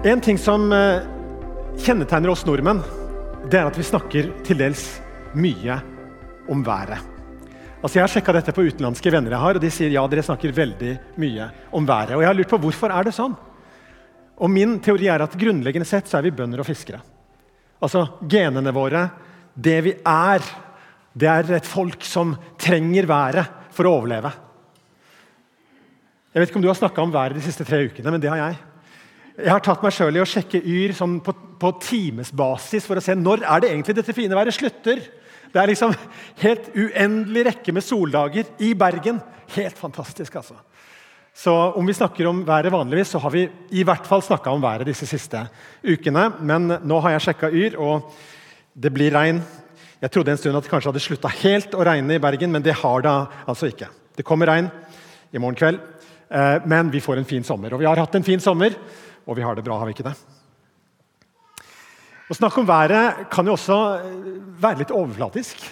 En ting som eh, kjennetegner oss nordmenn, det er at vi snakker til dels mye om været. Altså jeg har sjekka dette på utenlandske venner jeg har, og de sier ja, dere snakker veldig mye om været. Og jeg har lurt på hvorfor er det sånn. Og Min teori er at grunnleggende sett så er vi bønder og fiskere. Altså Genene våre, det vi er, det er et folk som trenger været for å overleve. Jeg vet ikke om du har snakka om været de siste tre ukene, men det har jeg. Jeg har tatt meg sjøl i å sjekke Yr sånn på, på timesbasis for å se når er det egentlig dette fine været slutter. Det er liksom helt uendelig rekke med soldager i Bergen. Helt fantastisk, altså. Så om vi snakker om været vanligvis, så har vi i hvert fall snakka om været disse siste ukene. Men nå har jeg sjekka Yr, og det blir regn. Jeg trodde en stund at det kanskje hadde slutta helt å regne i Bergen, men det har det altså ikke. Det kommer regn i morgen kveld, eh, men vi får en fin sommer. Og vi har hatt en fin sommer. Og vi har det bra, har vi ikke det? Å snakke om været kan jo også eh, være litt overflatisk.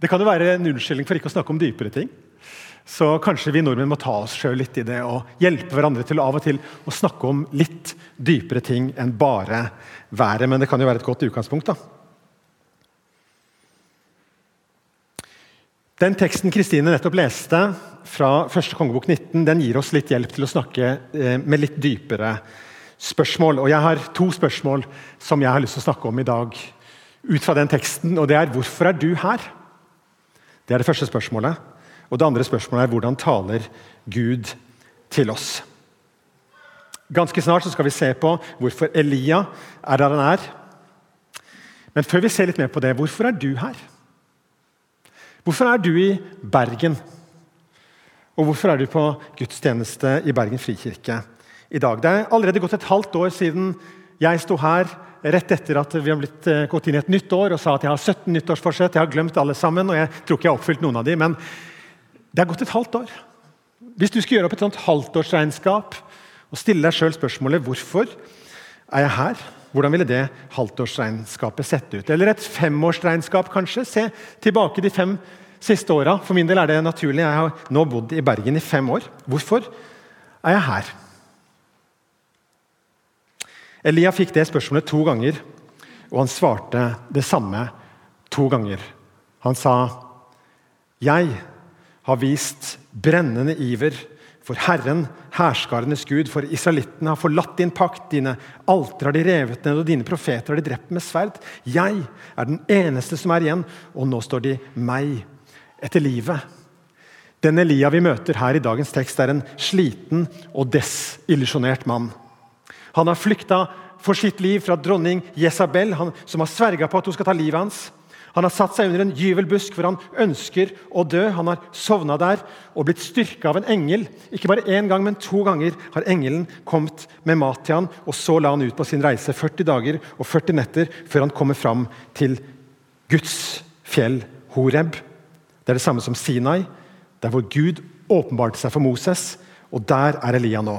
Det kan jo være en unnskyldning for ikke å snakke om dypere ting. Så kanskje vi nordmenn må ta oss sjøl litt i det og hjelpe hverandre til av og til å snakke om litt dypere ting enn bare været. Men det kan jo være et godt utgangspunkt. da. Den teksten Kristine nettopp leste fra første kongebok 19, den gir oss litt hjelp til å snakke eh, med litt dypere spørsmål. Og Jeg har to spørsmål som jeg har lyst til å snakke om i dag. ut fra den teksten, og det er Hvorfor er du her? Det er det første spørsmålet. Og det andre spørsmålet er hvordan taler Gud til oss? Ganske snart skal vi se på hvorfor Elia er der han er. Men før vi ser litt mer på det, hvorfor er du her? Hvorfor er du i Bergen? Og hvorfor er du på gudstjeneste i Bergen frikirke? I dag. Det er allerede gått et halvt år siden jeg sto her rett etter at vi har blitt, uh, gått inn i et nytt år og sa at jeg har 17 nyttårsforsett. Jeg har glemt alle sammen, og jeg tror ikke jeg har oppfylt noen av dem, men det er gått et halvt år. Hvis du skulle gjøre opp et sånt halvtårsregnskap og stille deg sjøl spørsmålet hvorfor er jeg her, hvordan ville det halvtårsregnskapet sett ut? Eller et femårsregnskap, kanskje? Se tilbake de fem siste åra. For min del er det naturlig. Jeg har nå bodd i Bergen i fem år. Hvorfor er jeg her? Elia fikk det spørsmålet to ganger, og han svarte det samme to ganger. Han sa, 'Jeg har vist brennende iver for Herren, herskarenes Gud, for israelittene har forlatt din pakt, dine alter har de revet ned, og dine profeter har de drept med sverd. Jeg er den eneste som er igjen, og nå står de meg etter livet. Den Elia vi møter her i dagens tekst, er en sliten og desillusjonert mann. Han har flykta for sitt liv fra dronning Jesabel, han, som har sverga på at hun skal ta livet hans. Han har satt seg under en gyvelbusk hvor han ønsker å dø. Han har sovna der og blitt styrka av en engel. Ikke bare én gang, men to ganger har engelen kommet med mat til han, og Så la han ut på sin reise 40 dager og 40 netter før han kommer fram til Guds fjell Horeb. Det er det samme som Sinai, der hvor Gud åpenbarte seg for Moses. Og der er Elia nå.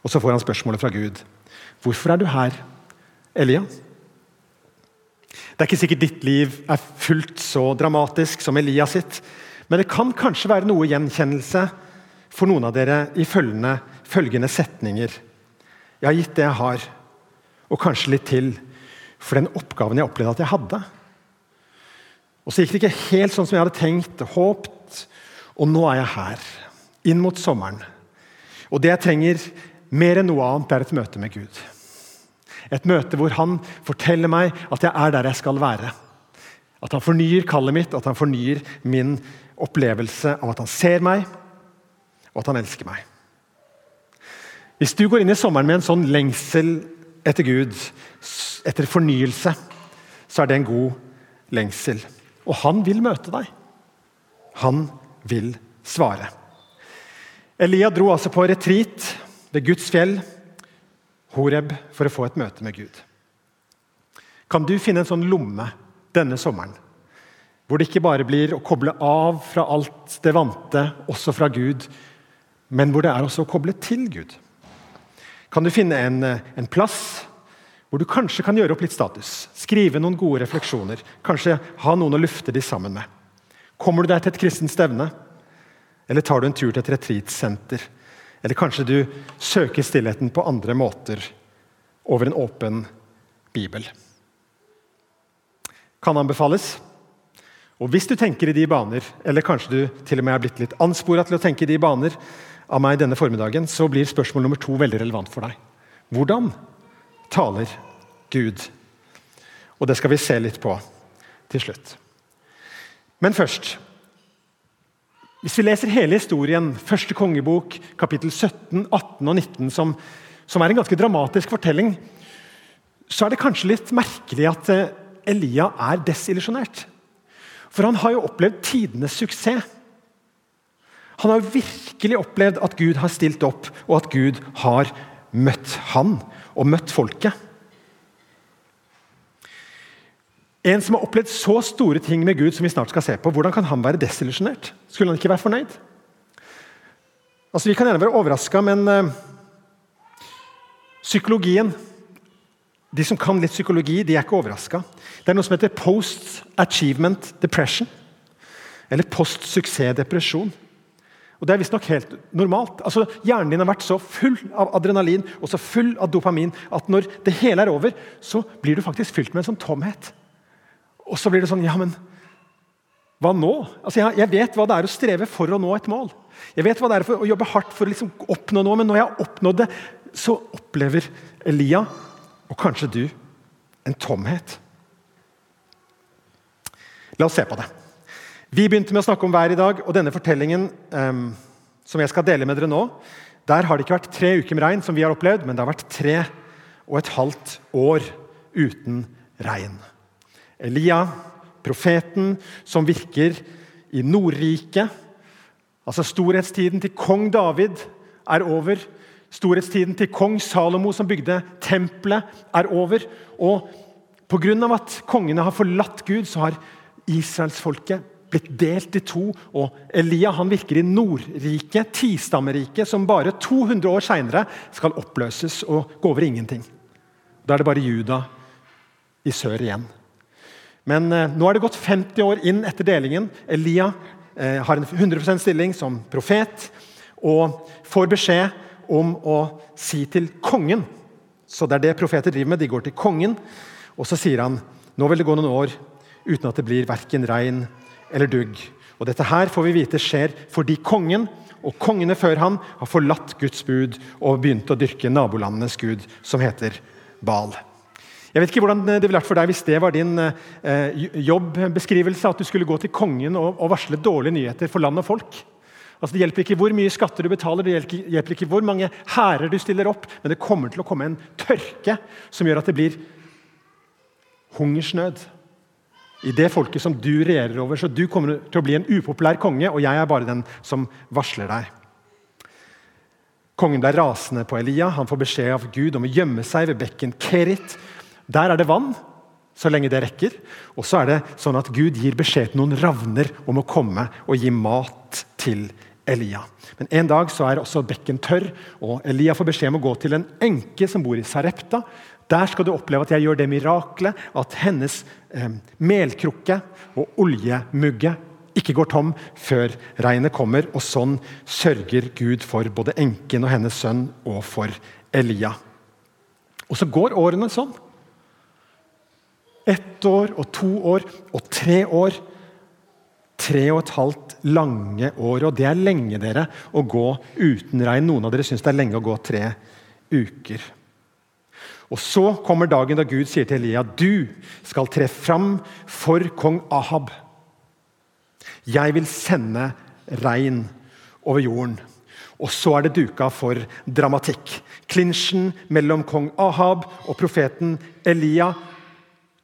Og så får han spørsmålet fra Gud. Hvorfor er du her, Elia? Det er ikke sikkert ditt liv er fullt så dramatisk som Elias sitt, men det kan kanskje være noe gjenkjennelse for noen av dere i følgende, følgende setninger. Jeg har gitt det jeg har, og kanskje litt til, for den oppgaven jeg opplevde at jeg hadde. Og så gikk det ikke helt sånn som jeg hadde tenkt og håpt, og nå er jeg her, inn mot sommeren. Og det jeg trenger mer enn noe annet er et møte med Gud. Et møte hvor han forteller meg at jeg er der jeg skal være. At han fornyer kallet mitt, at han fornyer min opplevelse av at han ser meg, og at han elsker meg. Hvis du går inn i sommeren med en sånn lengsel etter Gud, etter fornyelse, så er det en god lengsel. Og han vil møte deg. Han vil svare. Elia dro altså på retreat ved Guds fjell, Horeb, for å få et møte med Gud. Kan du finne en sånn lomme denne sommeren, hvor det ikke bare blir å koble av fra alt det vante, også fra Gud, men hvor det er også å koble til Gud? Kan du finne en, en plass hvor du kanskje kan gjøre opp litt status, skrive noen gode refleksjoner, kanskje ha noen å lufte de sammen med? Kommer du deg til et kristent stevne? Eller tar du en tur til et retreatsenter? Eller kanskje du søker stillheten på andre måter over en åpen bibel. Kan anbefales. Og Hvis du tenker i de baner, eller kanskje du til og med er blitt litt anspora til å tenke i de baner av meg denne formiddagen, så blir spørsmål nummer to veldig relevant for deg. Hvordan taler Gud? Og det skal vi se litt på til slutt. Men først Hvis vi leser hele historien, første kongebok, kapittel 17, 18 og 19, som, som er en ganske dramatisk fortelling, så er det kanskje litt merkelig at eh, Elia er desillusjonert. For han har jo opplevd tidenes suksess. Han har virkelig opplevd at Gud har stilt opp, og at Gud har møtt han og møtt folket. En som har opplevd så store ting med Gud som vi snart skal se på, hvordan kan han være desillusjonert? Skulle han ikke være fornøyd? Altså, Vi kan gjerne være overraska, men uh, psykologien De som kan litt psykologi, de er ikke overraska. Det er noe som heter post achievement depression. Eller post suksessdepresjon. Og Det er visstnok helt normalt. Altså, Hjernen din har vært så full av adrenalin og så full av dopamin at når det hele er over, så blir du faktisk fylt med en sånn tomhet. Og så blir det sånn Ja, men hva nå? Altså, jeg, jeg, vet hva det er å streve for å nå et mål. Jeg vet hva det er for å jobbe hardt for å liksom oppnå noe, men når jeg har oppnådd det, så opplever Elia, og kanskje du, en tomhet. La oss se på det. Vi begynte med å snakke om vær i dag, og denne fortellingen um, som jeg skal dele med dere nå, der har det ikke vært tre uker med regn, som vi har opplevd, men det har vært tre og et halvt år uten regn. Elia, profeten som virker i Nordriket. Altså Storhetstiden til kong David er over. Storhetstiden til kong Salomo, som bygde tempelet, er over. Og pga. at kongene har forlatt Gud, så har israelsfolket blitt delt i to. Og Elia han virker i Nordriket, tistammeriket, som bare 200 år seinere skal oppløses og gå over ingenting. Da er det bare Juda i sør igjen. Men eh, nå er det gått 50 år inn etter delingen. Elia eh, har en 100% stilling som profet og får beskjed om å si til kongen Så det er det profeter driver med. De går til kongen, og så sier han nå vil det gå noen år uten at det blir verken regn eller dugg. Og Dette her får vi vite skjer fordi kongen og kongene før han har forlatt Guds bud og begynt å dyrke nabolandenes gud, som heter Bal. Jeg vet ikke hvordan det ville vært for deg hvis det var din eh, jobbbeskrivelse. At du skulle gå til kongen og, og, varsle dårlige nyheter for land og folk. Altså, det hjelper ikke hvor mye skatter du betaler, det hjelper, hjelper ikke hvor mange hærer du stiller opp, men det kommer til å komme en tørke som gjør at det blir hungersnød i det folket som du regjerer over. Så du kommer til å bli en upopulær konge, og jeg er bare den som varsler deg. Kongen ble rasende på Elia. Han får beskjed av Gud om å gjemme seg ved bekken Kerit der er det vann, så lenge det rekker. Og så er det sånn at Gud gir beskjed til noen ravner om å komme og gi mat til Elia. Men En dag så er også bekken tørr, og Elia får beskjed om å gå til en enke som bor i Sarepta. Der skal du oppleve at jeg gjør det miraklet at hennes eh, melkrukke og oljemugge ikke går tom før regnet kommer. Og sånn sørger Gud for både enken og hennes sønn og for Elia. Og så går årene sånn. Ett år og to år og tre år. Tre og et halvt lange år. Og det er lenge dere å gå uten regn. Noen av dere syns det er lenge å gå tre uker. Og Så kommer dagen da Gud sier til Elia du skal tre fram for kong Ahab. Jeg vil sende regn over jorden. Og så er det duka for dramatikk. Klinsjen mellom kong Ahab og profeten Elia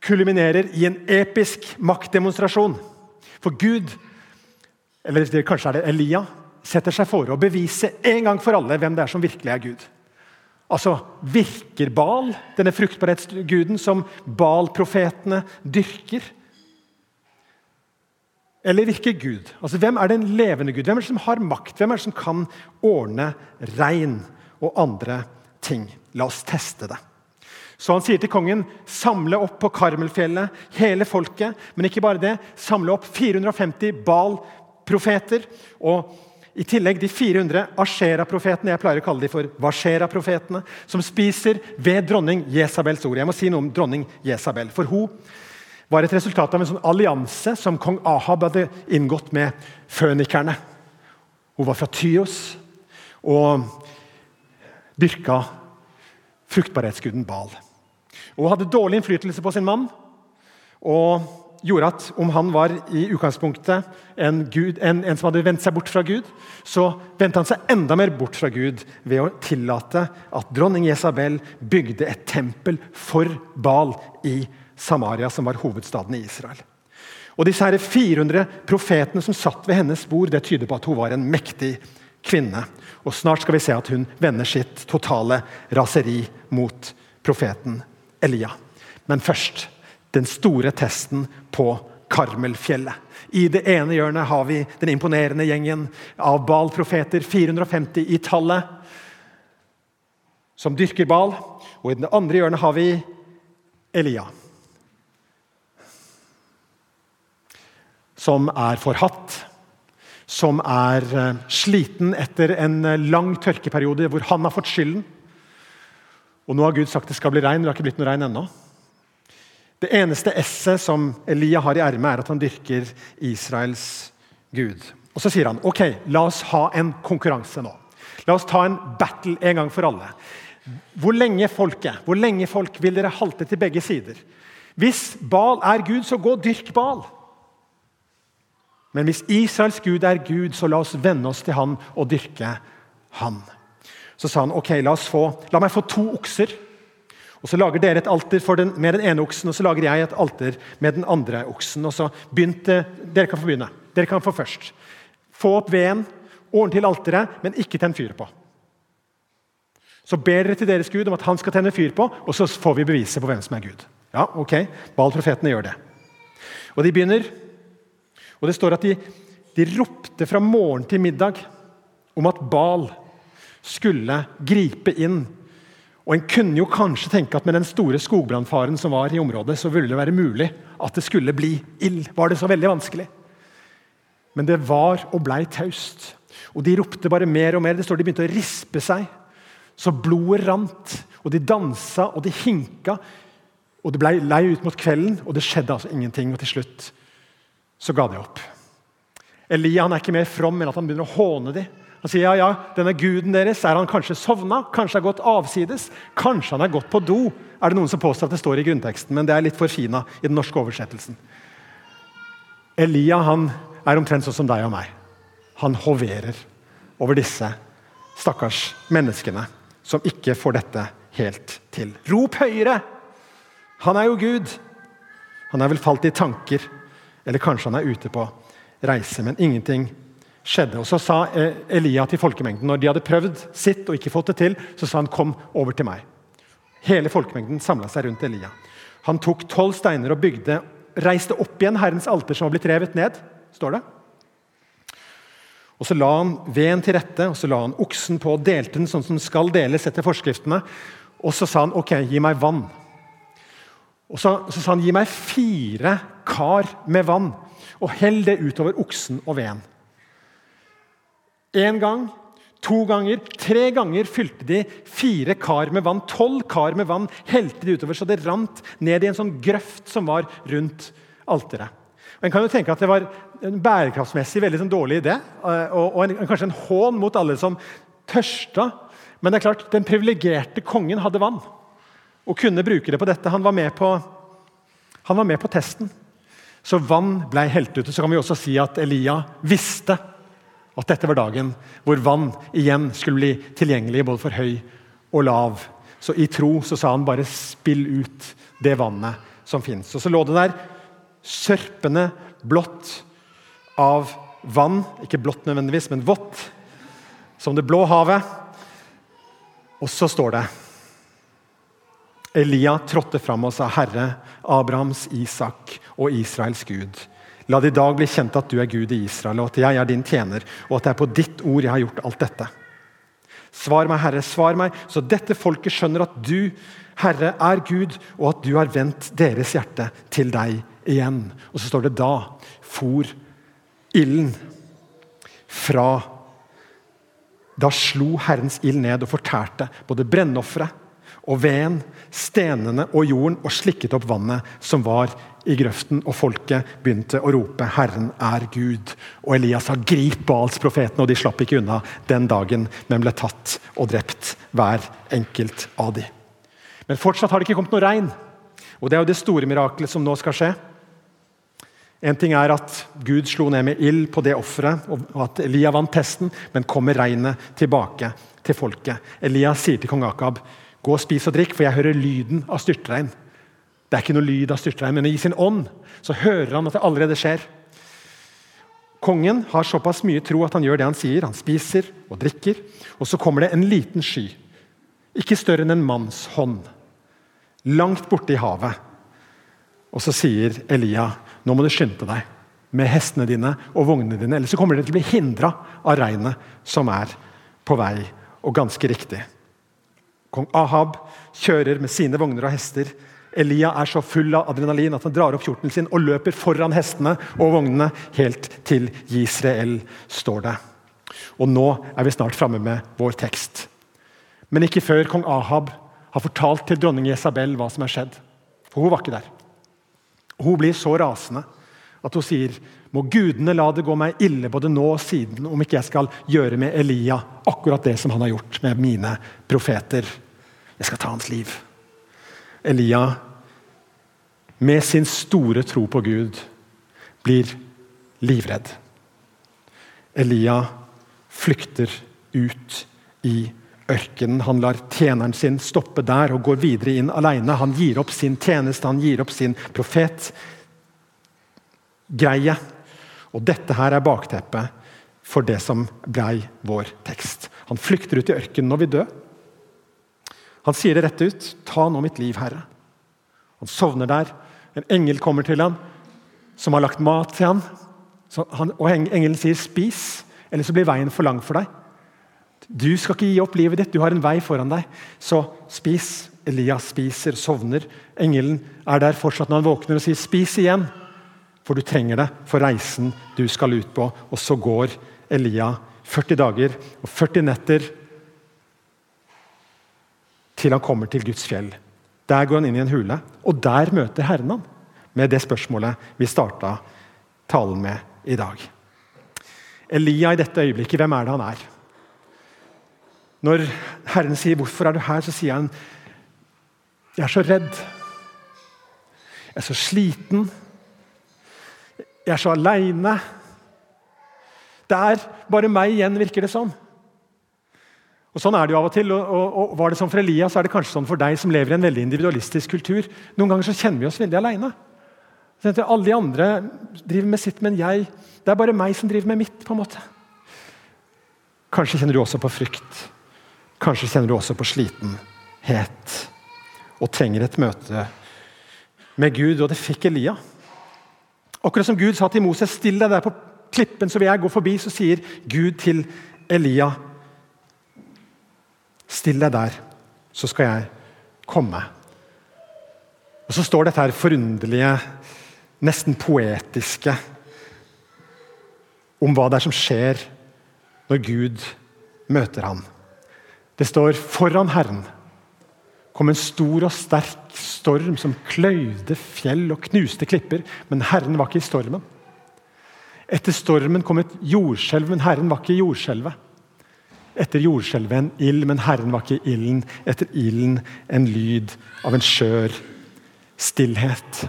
kulminerer i en episk maktdemonstrasjon. For Gud, eller kanskje er det Elia, setter seg for å bevise en gang for alle hvem det er som virkelig er Gud. Altså, Virker Bal, denne fruktbarhetsguden som Bal-profetene dyrker? Eller virker Gud? Altså, Hvem er den levende Gud? Hvem er det som har makt? Hvem er det som kan ordne regn og andre ting? La oss teste det. Så han sier til kongen samle opp på Karmelfjellet hele folket. Men ikke bare det, samle opp 450 Bal-profeter. Og i tillegg de 400 Ashera-profetene, jeg pleier å kalle de for Vashera-profetene, som spiser ved dronning Jesabels ord. Jeg må si noe om dronning Jesabel, for hun var et resultat av en sånn allianse som kong Ahab hadde inngått med fønikerne. Hun var fra Tyos og dyrka fruktbarhetsguden Bal. Hun hadde dårlig innflytelse på sin mann. og gjorde at om han var i utgangspunktet en, Gud, en, en, som hadde vendt seg bort fra Gud, så vendte han seg enda mer bort fra Gud ved å tillate at dronning Jesabel bygde et tempel for Bal i Samaria, som var hovedstaden i Israel. Og disse her 400 profetene som satt ved hennes bord, det tyder på at hun var en mektig kvinne. Og Snart skal vi se at hun vender sitt totale raseri mot profeten Elia. Men først den store testen på Karmelfjellet. I det ene hjørnet har vi den imponerende gjengen av Baal-profeter, 450 i tallet, som dyrker Baal. Og i det andre hjørnet har vi Elia. Som er forhatt, som er eh, sliten etter en eh, lang tørkeperiode hvor han har fått skylden. Og nå har Gud sagt det skal bli regn. Det har ikke blitt noe regn ennå. Det eneste esset som Elia har i ermet, er at han dyrker Israels gud. Og Så sier han ok, la oss ha en konkurranse nå. La oss ta en battle en gang for alle. Hvor lenge folket, hvor lenge folk vil dere halte til begge sider? Hvis Bal er Gud, så gå og dyrk Bal. Men hvis Israels Gud er Gud, så la oss venne oss til han og dyrke han. Så sa han ok, la, få, la meg få to okser. Og Så lager dere et alter den, med den ene oksen, og så lager jeg et alter med den andre oksen. og så begynte, Dere kan få begynne. Dere kan få først. Få opp veden, ordne til alteret, men ikke tenn fyr på. Så ber dere til deres Gud om at han skal tenne fyr på, og så får vi beviset på hvem som er Gud. Ja, ok, Baal-profetene gjør det. Og De begynner, og det står at de, de ropte fra morgen til middag om at Baal skulle gripe inn og En kunne jo kanskje tenke at med den store skogbrannfaren som var i området, så ville det være mulig at det skulle bli ild. Var det så veldig vanskelig? Men det var og blei taust. Og de ropte bare mer og mer. Det står De begynte å rispe seg. Så blodet rant, og de dansa og de hinka. Og Det blei lei ut mot kvelden, og det skjedde altså ingenting. Og til slutt så ga de opp. Elia han er ikke mer from enn at han begynner å håne dem. Han sier ja, ja, denne guden deres, er han kanskje sovna? Kanskje har gått avsides? Kanskje han har gått på do? Er det noen som påstår at det står i grunnteksten, men det er litt forfina i den norske oversettelsen. Elia han er omtrent sånn som deg og meg. Han hoverer over disse stakkars menneskene som ikke får dette helt til. Rop høyere! Han er jo Gud! Han er vel falt i tanker, eller kanskje han er ute på reise, men ingenting skjedde. Og Så sa eh, Elia til folkemengden, når de hadde prøvd sitt og ikke fått det til, så sa han 'kom over til meg'. Hele folkemengden samla seg rundt Elia. Han tok tolv steiner og bygde, reiste opp igjen Herrens alter som var blitt revet ned. står det. Og Så la han veden til rette og så la han oksen på og delte den sånn som skal deles etter forskriftene. Og så sa han ok, gi meg vann. Og så, så sa han gi meg fire kar med vann og hell det utover oksen og veden. Én gang, to ganger, tre ganger fylte de fire kar med vann. Tolv kar med vann helte de utover, så det rant ned i en sånn grøft som var rundt alteret. En kan jo tenke at Det var en bærekraftsmessig veldig sånn dårlig idé, eh, og, og en, kanskje en hån mot alle som tørsta. Men det er klart, den privilegerte kongen hadde vann og kunne bruke det på dette. Han var med på, var med på testen. Så vann ble helt ute. Så kan vi også si at Elia visste at dette var dagen hvor vann igjen skulle bli tilgjengelig både for høy og lav. Så i tro så sa han bare 'spill ut det vannet som fins'. Og så lå det der sørpende blått av vann. Ikke blått nødvendigvis, men vått. Som det blå havet. Og så står det Elia trådte fram og sa, 'Herre, Abrahams, Isak og Israels Gud.' La det i dag bli kjent at du er Gud i Israel, og at jeg er din tjener, og at det er på ditt ord jeg har gjort alt dette. Svar meg, Herre, svar meg, så dette folket skjønner at du, Herre, er Gud, og at du har vendt deres hjerte til deg igjen. Og så står det da for ilden fra Da slo Herrens ild ned og fortærte både brennofferet og veden, stenene og jorden, og slikket opp vannet som var i grøften. Og folket begynte å rope 'Herren er Gud'. Og Elias sa 'grip Baals-profetene', og de slapp ikke unna den dagen, men ble tatt og drept, hver enkelt av de. Men fortsatt har det ikke kommet noe regn. Og det er jo det store mirakelet som nå skal skje. En ting er at Gud slo ned med ild på det offeret, og at Elia vant testen, men kommer regnet tilbake til folket? Elia sier til kong Akab Gå og spis og drikk, for jeg hører lyden av styrtregn. Det er ikke noe lyd av styrtregn, men i sin ånd så hører han at det allerede skjer. Kongen har såpass mye tro at han gjør det han sier. Han spiser og drikker. Og så kommer det en liten sky, ikke større enn en manns hånd, langt borte i havet. Og så sier Elia, nå må du skynde deg med hestene dine og vognene dine, ellers så kommer dere til å bli hindra av regnet som er på vei. Og ganske riktig. Kong Ahab kjører med sine vogner og hester. Elia er så full av adrenalin at han drar opp kjortelen sin og løper foran hestene og vognene helt til Israel, står det. Og Nå er vi snart framme med vår tekst. Men ikke før kong Ahab har fortalt til dronning Jesabel hva som er skjedd. For hun var ikke der. Hun blir så rasende at hun sier må gudene la det gå meg ille både nå og siden om ikke jeg skal gjøre med Elia akkurat det som han har gjort med mine profeter. Jeg skal ta hans liv. Elia, med sin store tro på Gud, blir livredd. Elia flykter ut i ørkenen. Han lar tjeneren sin stoppe der og går videre inn alene. Han gir opp sin tjeneste, han gir opp sin profetgreie. Og dette her er bakteppet for det som blei vår tekst. Han flykter ut i ørkenen og vil dø. Han sier det rett ut. 'Ta nå mitt liv, Herre'. Han sovner der. En engel kommer til ham, som har lagt mat til ham. Han, og Engelen sier, 'Spis, eller så blir veien for lang for deg'. Du skal ikke gi opp livet ditt, du har en vei foran deg. Så spis. Elias spiser, sovner. Engelen er der fortsatt når han våkner og sier, 'Spis igjen', for du trenger det for reisen du skal ut på. Og så går Elia 40 dager og 40 netter til han kommer til Guds fjell. Der går han inn i en hule, og der møter Herren ham med det spørsmålet vi starta talen med i dag. Elia i dette øyeblikket, hvem er det han er? Når Herren sier 'Hvorfor er du her?', så sier han 'Jeg er så redd. Jeg er så sliten. Jeg er så aleine. Det er bare meg igjen, virker det. Sånn. Og Sånn er det jo av og til. Og, og, og var det sånn for Elias, så er det kanskje sånn for deg som lever i en veldig individualistisk kultur. Noen ganger så kjenner vi oss veldig aleine. Alle de andre driver med sitt, men jeg Det er bare meg som driver med mitt. på en måte. Kanskje kjenner du også på frykt. Kanskje kjenner du også på slitenhet og trenger et møte med Gud. Og det fikk Elia. Akkurat som Gud sa til Moses, still deg der på klippen, så vil jeg gå forbi. Så sier Gud til Elia Still deg der, så skal jeg komme. Og Så står dette her forunderlige, nesten poetiske om hva det er som skjer når Gud møter ham. Det står foran Herren kom en stor og sterk storm som kløyvde fjell og knuste klipper, men Herren var ikke i stormen. Etter stormen kom et jordskjelv, men Herren var ikke i jordskjelvet. Etter jordskjelvet en ild, men Herren var ikke ilden. Etter ilden en lyd av en skjør stillhet.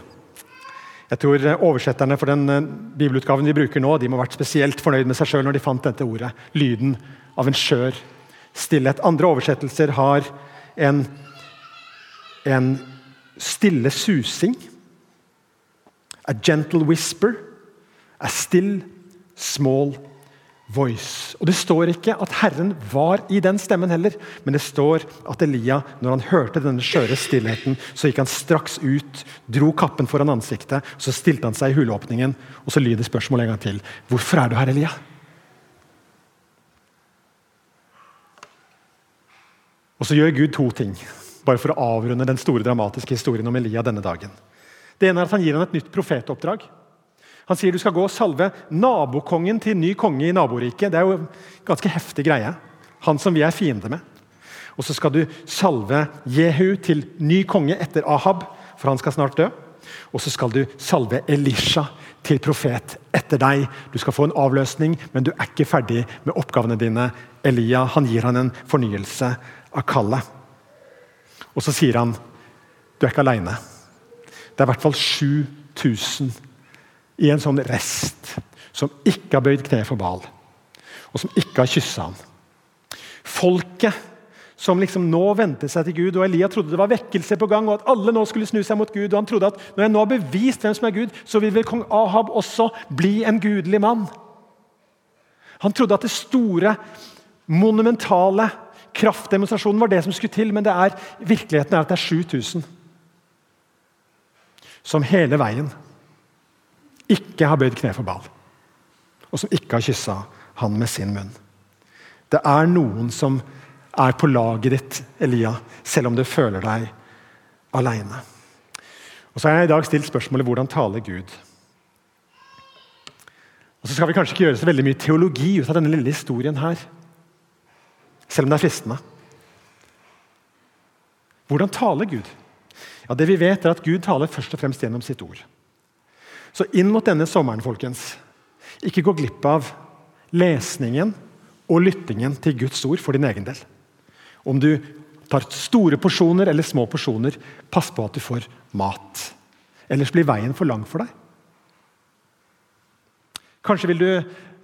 Jeg tror Oversetterne for den eh, bibelutgaven vi bruker nå, de må ha vært spesielt fornøyd med seg sjøl når de fant dette ordet. Lyden av en skjør stillhet. Andre oversettelser har en, en stille susing. A gentle whisper. A still, small voice. Og Det står ikke at Herren var i den stemmen heller, men det står at Elia, når han hørte denne skjøre stillheten, så gikk han straks ut, dro kappen foran ansiktet, så stilte han seg i huleåpningen, og så lyder spørsmålet en gang til. Hvorfor er du her, Elia? Og så gjør Gud to ting, bare for å avrunde den store dramatiske historien om Elia denne dagen. Det ene er at Han gir ham et nytt profetoppdrag. Han sier du skal gå og salve nabokongen til ny konge i naboriket. Det er jo en ganske heftig greie. han som vi er fiende med. Og så skal du salve Jehu til ny konge etter Ahab, for han skal snart dø. Og så skal du salve Elisha til profet etter deg. Du skal få en avløsning, men du er ikke ferdig med oppgavene dine. Elia han gir han en fornyelse av kallet. Og så sier han du er ikke aleine. Det er i hvert fall 7000 i en sånn rest som ikke har bøyd kne for Baal, og som ikke har kyssa han. Folket som liksom nå vendte seg til Gud, og Elia trodde det var vekkelse på gang, og at alle nå skulle snu seg mot Gud. og Han trodde at når jeg nå har bevist hvem som er Gud, så vil vel kong Ahab også bli en gudelig mann. Han trodde at det store, monumentale kraftdemonstrasjonen var det som skulle til, men det er, virkeligheten er at det er 7000 som hele veien ikke har bøyd kne for Bal, og som ikke har kyssa han med sin munn. Det er noen som er på laget ditt, Elia, selv om du føler deg aleine. Så har jeg i dag stilt spørsmålet hvordan taler Gud? Og så skal vi kanskje ikke gjøre så veldig mye teologi ut av denne lille historien her. Selv om det er fristende. Hvordan taler Gud? Ja, Det vi vet er at Gud taler først og fremst gjennom sitt ord. Så inn mot denne sommeren, folkens, ikke gå glipp av lesningen og lyttingen til Guds ord for din egen del. Om du tar store porsjoner eller små porsjoner, pass på at du får mat. Ellers blir veien for lang for deg. Kanskje vil du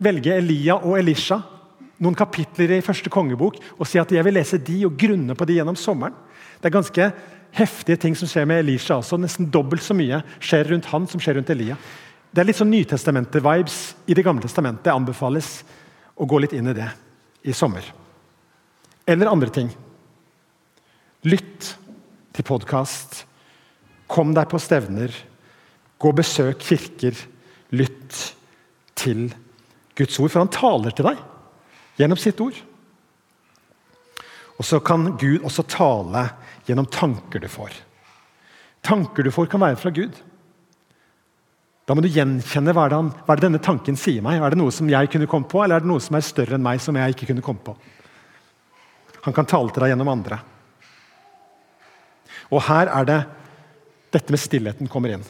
velge Elia og Elisha, noen kapitler i første kongebok, og si at jeg vil lese de og grunne på de gjennom sommeren. Det er ganske heftige ting som skjer med Elisha også. Nesten dobbelt så mye skjer rundt han som skjer rundt Elia. Det er litt sånn Nytestamentet-vibes i Det gamle testamentet. Det anbefales å gå litt inn i det i sommer. Eller andre ting. Lytt til podkast. Kom deg på stevner. Gå og besøk kirker. Lytt til Guds ord, for han taler til deg gjennom sitt ord. Og så kan Gud også tale gjennom tanker du får. Tanker du får, kan være fra Gud. Da må du gjenkjenne hva han, hva denne tanken sier meg. Er det noe som jeg kunne komme på, eller er det noe som er større enn meg, som jeg ikke kunne komme på? Han kan tale til deg gjennom andre. Og her er det dette med stillheten kommer inn.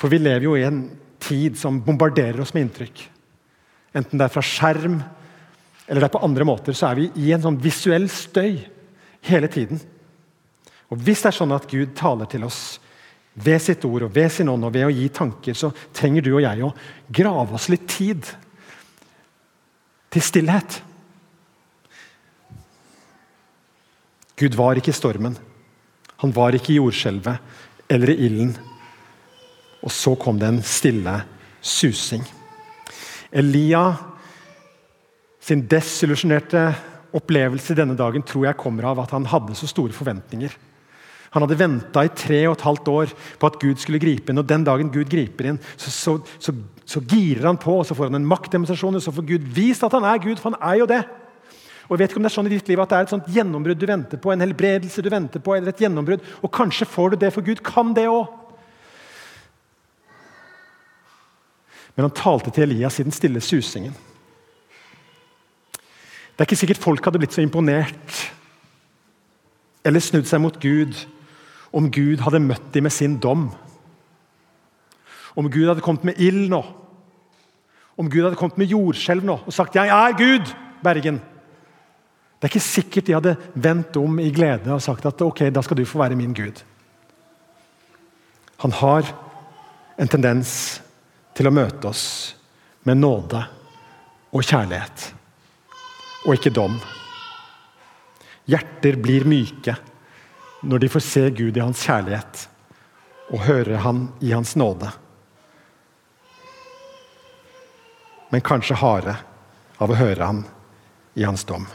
For vi lever jo i en tid som bombarderer oss med inntrykk. Enten det er fra skjerm eller det er på andre måter, så er vi i en sånn visuell støy hele tiden. Og Hvis det er sånn at Gud taler til oss ved sitt ord og ved sin ånd og ved å gi tanker, så trenger du og jeg å grave oss litt tid til stillhet. Gud var ikke i stormen. Han var ikke i jordskjelvet eller i ilden. Og så kom det en stille susing. Elia sin desillusjonerte opplevelse denne dagen tror jeg kommer av at han hadde så store forventninger. Han hadde venta i tre og et halvt år på at Gud skulle gripe inn. og Den dagen Gud griper inn, så, så, så, så girer han på, og så får han en maktdemonstrasjon. og Så får Gud vist at han er Gud, for han er jo det. Og jeg vet ikke om det er sånn i ditt liv at det er et sånt gjennombrudd du venter på, en helbredelse du venter på, eller et gjennombrudd, og kanskje får du det, for Gud kan det òg. Men han talte til Elias i den stille susingen. Det er ikke sikkert folk hadde blitt så imponert eller snudd seg mot Gud om Gud hadde møtt dem med sin dom. Om Gud hadde kommet med ild nå. Om Gud hadde kommet med jordskjelv nå og sagt 'Jeg er Gud', Bergen. Det er ikke sikkert de hadde vendt om i glede og sagt at ok, da skal du få være min Gud. Han har en tendens til å møte oss med nåde og kjærlighet, og ikke dom. Hjerter blir myke når de får se Gud i hans kjærlighet og høre Han i hans nåde. Men kanskje harde av å høre Han i hans dom.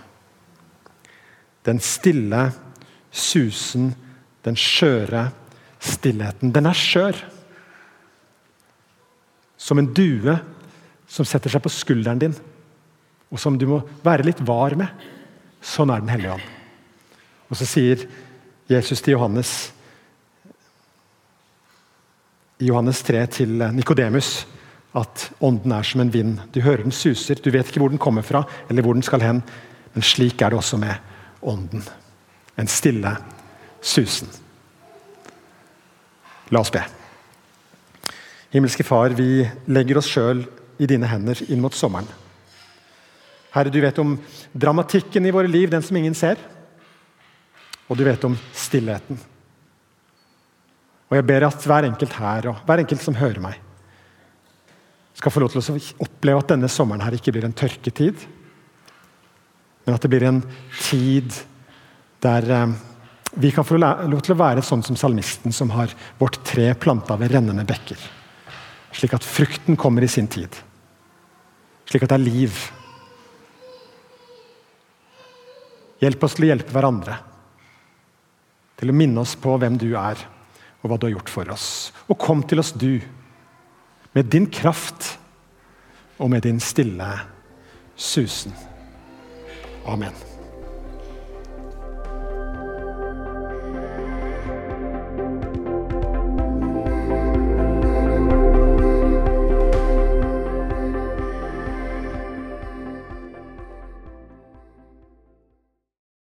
Den stille susen, den skjøre stillheten. Den er skjør. Som en due som setter seg på skulderen din, og som du må være litt var med. Sånn er Den hellige ånd. Og så sier Jesus til Johannes i Johannes 3 til Nikodemus at ånden er som en vind. Du hører den suser, du vet ikke hvor den kommer fra, eller hvor den skal hen, Men slik er det også med Ånden. En stille susen. La oss be. Himmelske Far, vi legger oss sjøl i dine hender inn mot sommeren. Herre, du vet om dramatikken i våre liv, den som ingen ser. Og du vet om stillheten. Og Jeg ber at hver enkelt her, og hver enkelt som hører meg, skal få lov til å oppleve at denne sommeren her ikke blir en tørketid, men at det blir en tid der eh, vi kan få lov til å være sånn som salmisten, som har vårt tre planta ved rennende bekker. Slik at frukten kommer i sin tid. Slik at det er liv. Hjelp oss til å hjelpe hverandre. Til å minne oss på hvem du er, og hva du har gjort for oss. Og kom til oss, du, med din kraft og med din stille susen. Amen.